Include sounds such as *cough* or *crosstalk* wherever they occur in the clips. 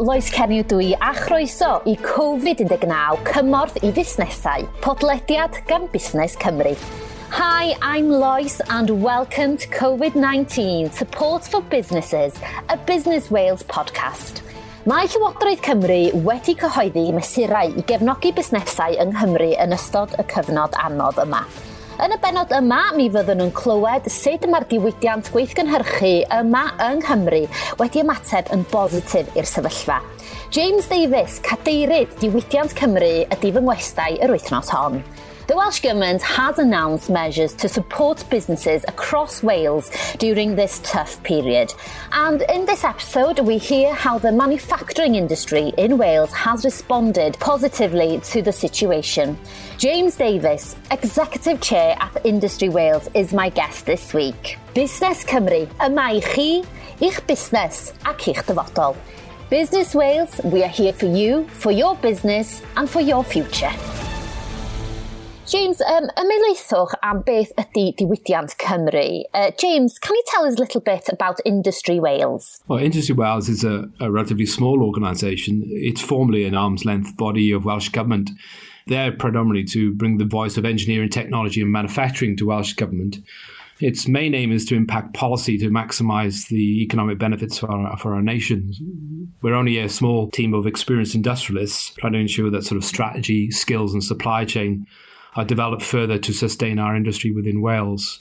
Lois Cenw Dwi a chroeso i Covid-19 cymorth i fusnesau, podlediad gan Busnes Cymru. Hi, I'm Lois and welcome to COVID-19 Support for Businesses, a Business Wales podcast. Mae Llywodraeth Cymru wedi cyhoeddi mesurau i gefnogi busnesau yng Nghymru yn ystod y cyfnod anodd yma. Yn y benod yma, mi fyddwn yn clywed sut mae'r diwydiant gweithgynhyrchu yma yng Nghymru wedi ymateb yn bositif i'r sefyllfa. James Davis, cadeirydd Diwydiant Cymru, ydy fy ngwestai yr wythnos hon. The Welsh Government has announced measures to support businesses across Wales during this tough period. And in this episode, we hear how the manufacturing industry in Wales has responded positively to the situation. James Davies, Executive Chair at Industry Wales, is my guest this week. Busnes Cymru, yma i chi, i'ch busnes ac i'ch dyfodol. Business Wales, we are here for you, for your business and for your future. James, um, ymelaethwch am beth ydy diwydiant Cymru. Uh, James, can you tell us a little bit about Industry Wales? Well, Industry Wales is a, a relatively small organisation. It's formally an arm's length body of Welsh Government. They're predominantly to bring the voice of engineering, technology and manufacturing to Welsh Government. Its main aim is to impact policy to maximise the economic benefits for our, for our nation. We're only a small team of experienced industrialists trying to ensure that sort of strategy, skills and supply chain are developed further to sustain our industry within Wales.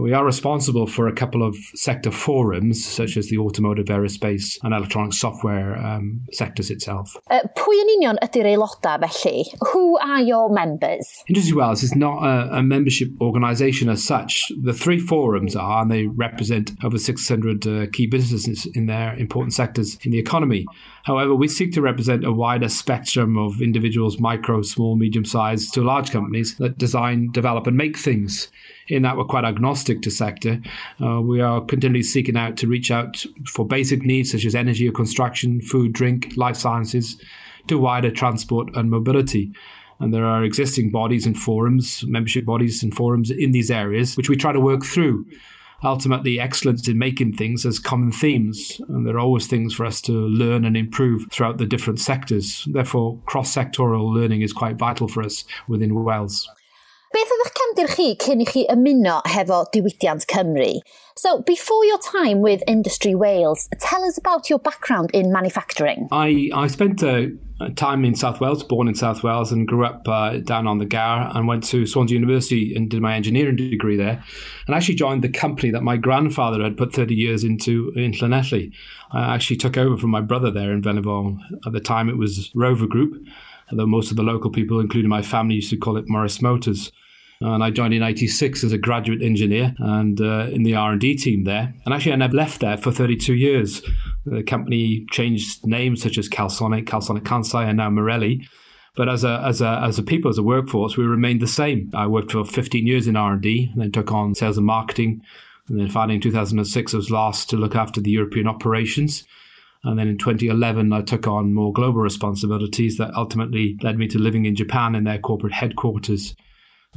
We are responsible for a couple of sector forums, such as the automotive, aerospace and electronic software um, sectors itself. Uh, pwy yn union ydy'r aelodau felly? Who are your members? Industry Wales is not a, a membership organisation as such. The three forums are, and they represent over 600 uh, key businesses in their important sectors in the economy. However, we seek to represent a wider spectrum of individuals, micro, small, medium sized to large companies that design, develop, and make things. In that, we're quite agnostic to sector. Uh, we are continually seeking out to reach out for basic needs such as energy or construction, food, drink, life sciences, to wider transport and mobility. And there are existing bodies and forums, membership bodies and forums in these areas, which we try to work through ultimately excellence in making things as common themes. And there are always things for us to learn and improve throughout the different sectors. Therefore, cross sectoral learning is quite vital for us within Wales. Chi cyn i chi ymuno hefo Diwydiant Cymru? So, before your time with Industry Wales, tell us about your background in manufacturing. I, I spent uh, time in South Wales, born in South Wales, and grew up uh, down on the Gower and went to Swansea University and did my engineering degree there. And actually joined the company that my grandfather had put 30 years into in Llanelli. I actually took over from my brother there in Felinfoel. At the time, it was Rover Group, although most of the local people, including my family, used to call it Morris Motors and I joined in '86 as a graduate engineer and uh, in the R&D team there. And actually, I never left there for 32 years. The company changed names such as Calsonic, Calsonic Kansei, and now Marelli. But as a as a as a people, as a workforce, we remained the same. I worked for 15 years in R&D, and then took on sales and marketing. And then finally, in 2006, I was last to look after the European operations. And then in 2011, I took on more global responsibilities that ultimately led me to living in Japan in their corporate headquarters.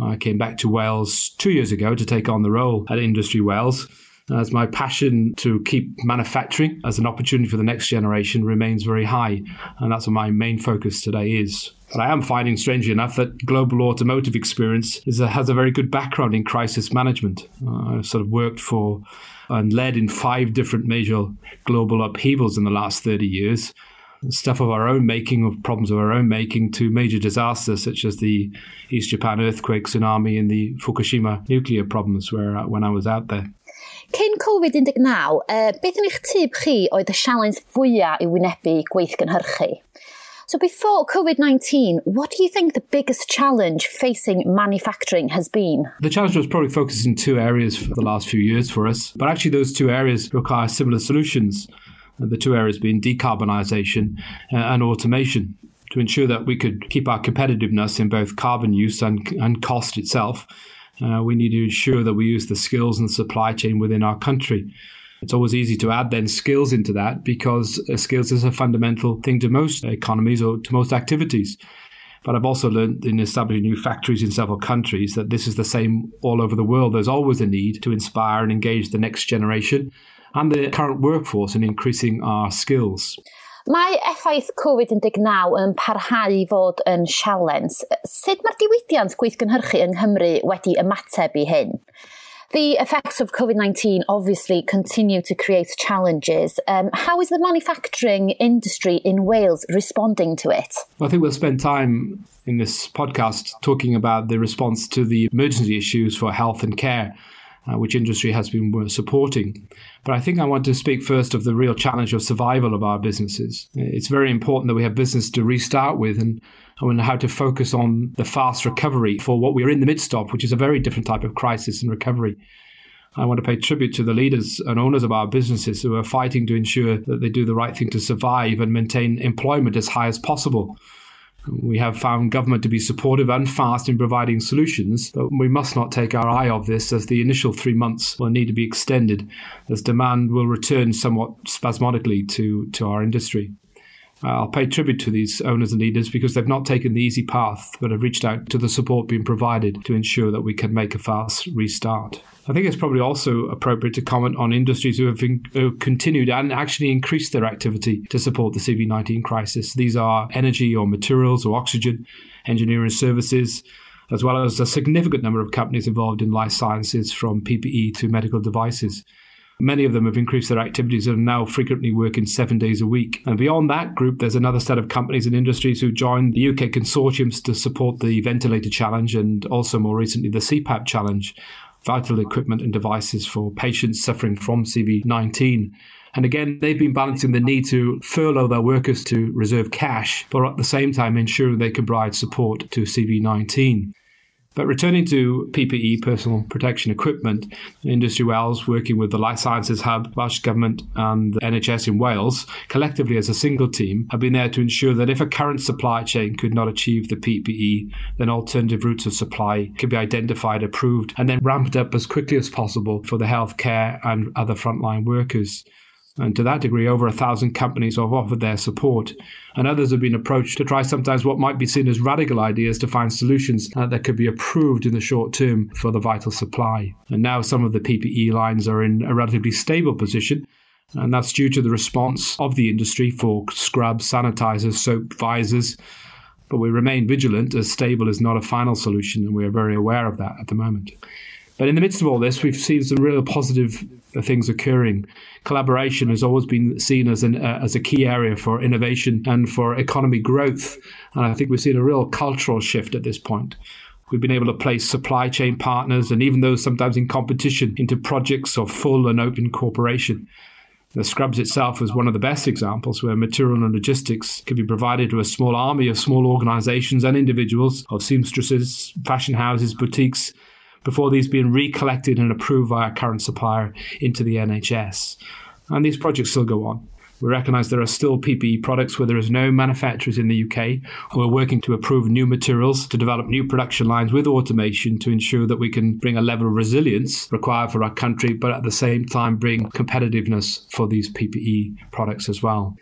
I came back to Wales two years ago to take on the role at Industry Wales. As my passion to keep manufacturing as an opportunity for the next generation remains very high, and that's what my main focus today is. But I am finding, strangely enough, that global automotive experience a, has a very good background in crisis management. Uh, I've sort of worked for and led in five different major global upheavals in the last 30 years stuff of our own making, of problems of our own making, to major disasters such as the East Japan earthquake, tsunami, and the Fukushima nuclear problems where, uh, when I was out there. Cyn Covid-19, uh, beth yn eich tyb chi oedd y sialens fwyaf i wynebu gweithgynhyrchu? So before COVID-19, what do you think the biggest challenge facing manufacturing has been? The challenge was probably focused in two areas for the last few years for us, but actually those two areas require similar solutions the two areas being decarbonisation uh, and automation to ensure that we could keep our competitiveness in both carbon use and, and cost itself. Uh, we need to ensure that we use the skills and supply chain within our country. It's always easy to add then skills into that because uh, skills is a fundamental thing to most economies or to most activities. But I've also learned in establishing new factories in several countries that this is the same all over the world. There's always a need to inspire and engage the next generation and the current workforce and increasing our skills. Mae effaith Covid-19 yn parhau i fod yn sialens. Sut mae'r diwydiant gweithgynhyrchu yng Nghymru wedi ymateb i hyn? The effects of COVID 19 obviously continue to create challenges. Um, how is the manufacturing industry in Wales responding to it? Well, I think we'll spend time in this podcast talking about the response to the emergency issues for health and care uh, which industry has been supporting. But I think I want to speak first of the real challenge of survival of our businesses. It's very important that we have business to restart with and, and how to focus on the fast recovery for what we're in the midst of, which is a very different type of crisis and recovery. I want to pay tribute to the leaders and owners of our businesses who are fighting to ensure that they do the right thing to survive and maintain employment as high as possible we have found government to be supportive and fast in providing solutions, but we must not take our eye off this as the initial three months will need to be extended as demand will return somewhat spasmodically to, to our industry. I'll pay tribute to these owners and leaders because they've not taken the easy path, but have reached out to the support being provided to ensure that we can make a fast restart. I think it's probably also appropriate to comment on industries who have, who have continued and actually increased their activity to support the CV19 crisis. These are energy or materials or oxygen, engineering services, as well as a significant number of companies involved in life sciences from PPE to medical devices. Many of them have increased their activities and now frequently working seven days a week. And beyond that group, there's another set of companies and industries who joined the UK consortiums to support the ventilator challenge and also more recently the CPAP challenge, vital equipment and devices for patients suffering from CV19. And again, they've been balancing the need to furlough their workers to reserve cash, but at the same time ensuring they can provide support to CV19. But returning to PPE, personal protection equipment, Industry Wales, working with the Life Sciences Hub, Welsh Government, and the NHS in Wales, collectively as a single team, have been there to ensure that if a current supply chain could not achieve the PPE, then alternative routes of supply could be identified, approved, and then ramped up as quickly as possible for the healthcare and other frontline workers. And to that degree, over a thousand companies have offered their support. And others have been approached to try sometimes what might be seen as radical ideas to find solutions uh, that could be approved in the short term for the vital supply. And now some of the PPE lines are in a relatively stable position. And that's due to the response of the industry for scrubs, sanitizers, soap, visors. But we remain vigilant as stable is not a final solution, and we are very aware of that at the moment. But in the midst of all this, we've seen some real positive things occurring. Collaboration has always been seen as an uh, as a key area for innovation and for economy growth, and I think we've seen a real cultural shift at this point. We've been able to place supply chain partners and even those sometimes in competition into projects of full and open cooperation. The Scrubs itself was one of the best examples where material and logistics could be provided to a small army of small organizations and individuals, of seamstresses, fashion houses, boutiques, before these being recollected and approved by our current supplier into the NHS. And these projects still go on. We recognise there are still PPE products where there is no manufacturers in the UK, and we're working to approve new materials to develop new production lines with automation to ensure that we can bring a level of resilience required for our country, but at the same time bring competitiveness for these PPE products as well.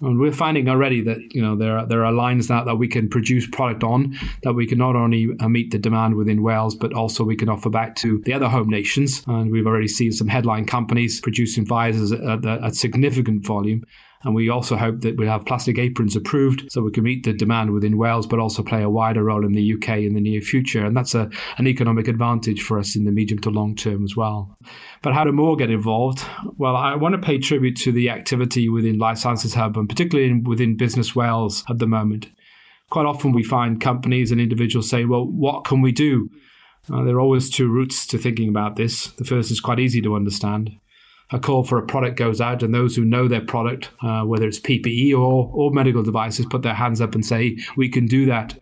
And we're finding already that you know there are, there are lines that, that we can produce product on that we can not only uh, meet the demand within Wales, but also we can offer back to the other home nations. And we've already seen some headline companies producing visors at, at, at significant volume. And we also hope that we'll have plastic aprons approved so we can meet the demand within Wales, but also play a wider role in the UK in the near future. And that's a, an economic advantage for us in the medium to long term as well. But how do more get involved? Well, I want to pay tribute to the activity within Life Sciences Hub and particularly within Business Wales at the moment. Quite often we find companies and individuals say, well, what can we do? Uh, there are always two routes to thinking about this. The first is quite easy to understand a call for a product goes out, and those who know their product, uh, whether it's PPE or, or medical devices, put their hands up and say, We can do that.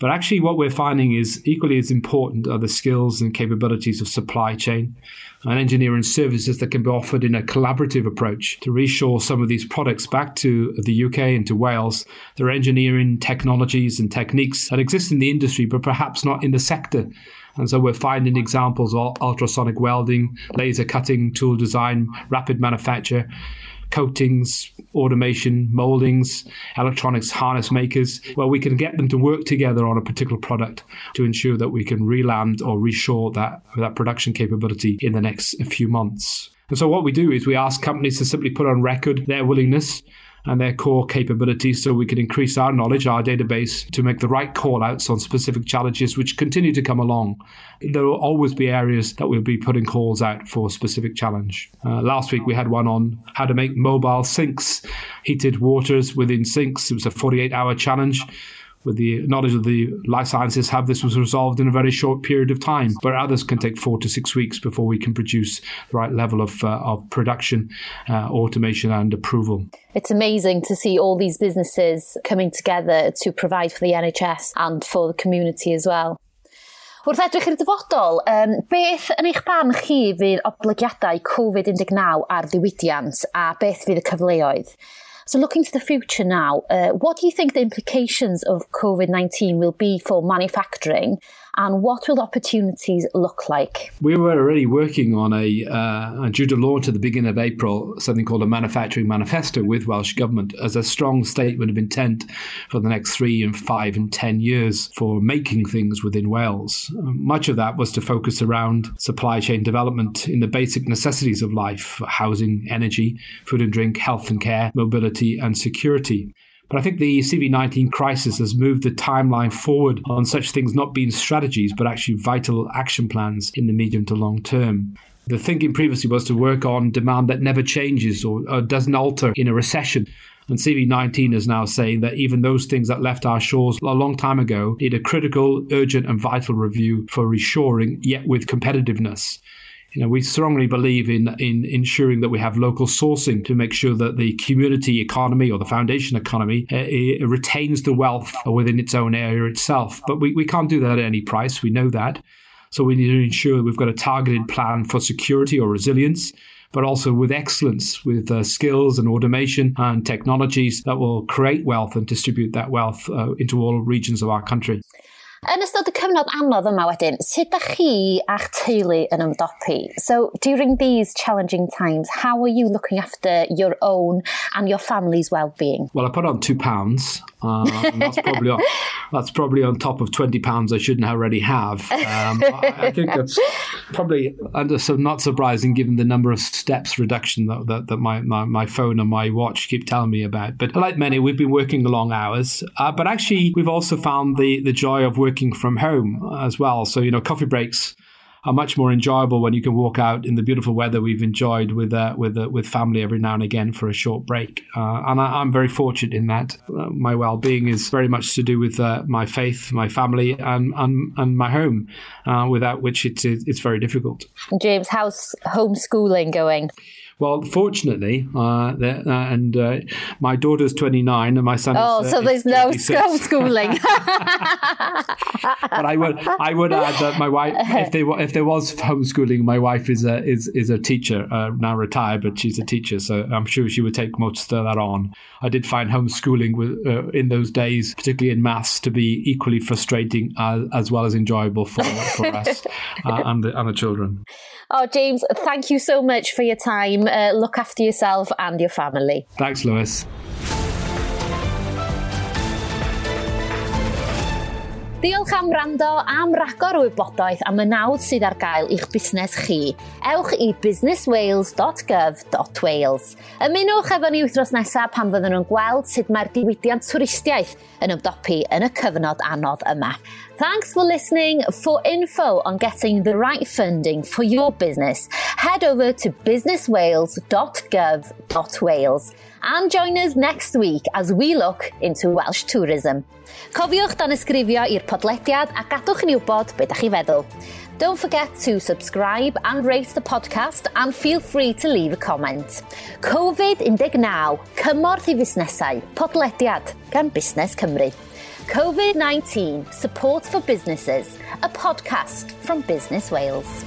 But actually, what we're finding is equally as important are the skills and capabilities of supply chain and engineering services that can be offered in a collaborative approach to reshore some of these products back to the UK and to Wales. There are engineering technologies and techniques that exist in the industry, but perhaps not in the sector. And so we're finding examples of ultrasonic welding, laser cutting, tool design, rapid manufacture, coatings, automation, moldings, electronics harness makers, where we can get them to work together on a particular product to ensure that we can reland or reshore that, that production capability in the next few months. And so what we do is we ask companies to simply put on record their willingness and their core capabilities so we can increase our knowledge, our database, to make the right call outs on specific challenges which continue to come along. There will always be areas that we'll be putting calls out for specific challenge. Uh, last week we had one on how to make mobile sinks, heated waters within sinks. It was a 48 hour challenge with the knowledge of the life sciences have, this was resolved in a very short period of time. But others can take four to six weeks before we can produce the right level of, uh, of production, uh, automation, and approval. It's amazing to see all these businesses coming together to provide for the NHS and for the community as well. Wrth edrych i'r dyfodol, um, beth yn eich barn chi fydd oblygiadau Covid-19 ar ddiwydiant a beth fydd y cyfleoedd? So looking to the future now, uh, what do you think the implications of COVID-19 will be for manufacturing and what will opportunities look like? We were already working on a, uh, due to launch at the beginning of April, something called a manufacturing manifesto with Welsh Government as a strong statement of intent for the next three and five and ten years for making things within Wales. Much of that was to focus around supply chain development in the basic necessities of life housing, energy, food and drink, health and care, mobility, and security. But I think the CV19 crisis has moved the timeline forward on such things not being strategies, but actually vital action plans in the medium to long term. The thinking previously was to work on demand that never changes or, or doesn't alter in a recession. And CV19 is now saying that even those things that left our shores a long time ago need a critical, urgent, and vital review for reshoring, yet with competitiveness. You know, we strongly believe in in ensuring that we have local sourcing to make sure that the community economy or the foundation economy uh, retains the wealth within its own area itself. But we, we can't do that at any price. We know that. So we need to ensure we've got a targeted plan for security or resilience but also with excellence, with uh, skills and automation and technologies that will create wealth and distribute that wealth uh, into all regions of our country. Yn ystod y cyfnod anodd yma wedyn, sut ydych chi a'ch teulu yn ymdopi? So, during these challenging times, how are you looking after your own and your family's well-being? Well, I put on two pounds. Um, that's probably on, *laughs* that's probably on top of twenty pounds I shouldn't already have. Um, *laughs* I, I, think that's probably under so not surprising given the number of steps reduction that, that, that my, my, my phone and my watch keep telling me about. But like many, we've been working long hours. Uh, but actually, we've also found the the joy of working working from home as well. So, you know, coffee breaks are much more enjoyable when you can walk out in the beautiful weather we've enjoyed with uh, with uh, with family every now and again for a short break. Uh, and I, am very fortunate in that. Uh, my well-being is very much to do with uh, my faith, my family, and and, and my home. Uh, without which it's it's very difficult. James, how's homeschooling going? Well, fortunately, uh, uh, and uh, my daughter's 29 and my son oh, so there's no *laughs* homeschooling. but I would I would add that my wife, if there if there was homeschooling, my wife is a is is a teacher uh, now retired, but she's a teacher, so I'm sure she would take most of that on. I did find homeschooling with, uh, in those days, particularly in maths, to be equally frustrating as, as well as enjoyable for for us *laughs* uh, and the and the children. Oh, James, thank you so much for your time. uh, look after yourself and your family. Thanks, Lewis. Diolch am rando am ragor o wybodaeth am y nawdd sydd ar gael i'ch busnes chi. Ewch i businesswales.gov.wales. Ymunwch efo ni wythnos nesaf pan fydden nhw'n gweld sut mae'r diwydiant twristiaeth yn ymdopi yn y cyfnod anodd yma. Thanks for listening. For info on getting the right funding for your business, head over to businesswales.gov.wales and join us next week as we look into Welsh tourism. Cofiwch dan ysgrifio i'r podlediad a gadwch ni wybod beth ydych chi feddwl. Don't forget to subscribe and rate the podcast and feel free to leave a comment. Covid-19, cymorth i fusnesau, podlediad gan Busnes Cymru. COVID-19, Support for Businesses, a podcast from Business Wales.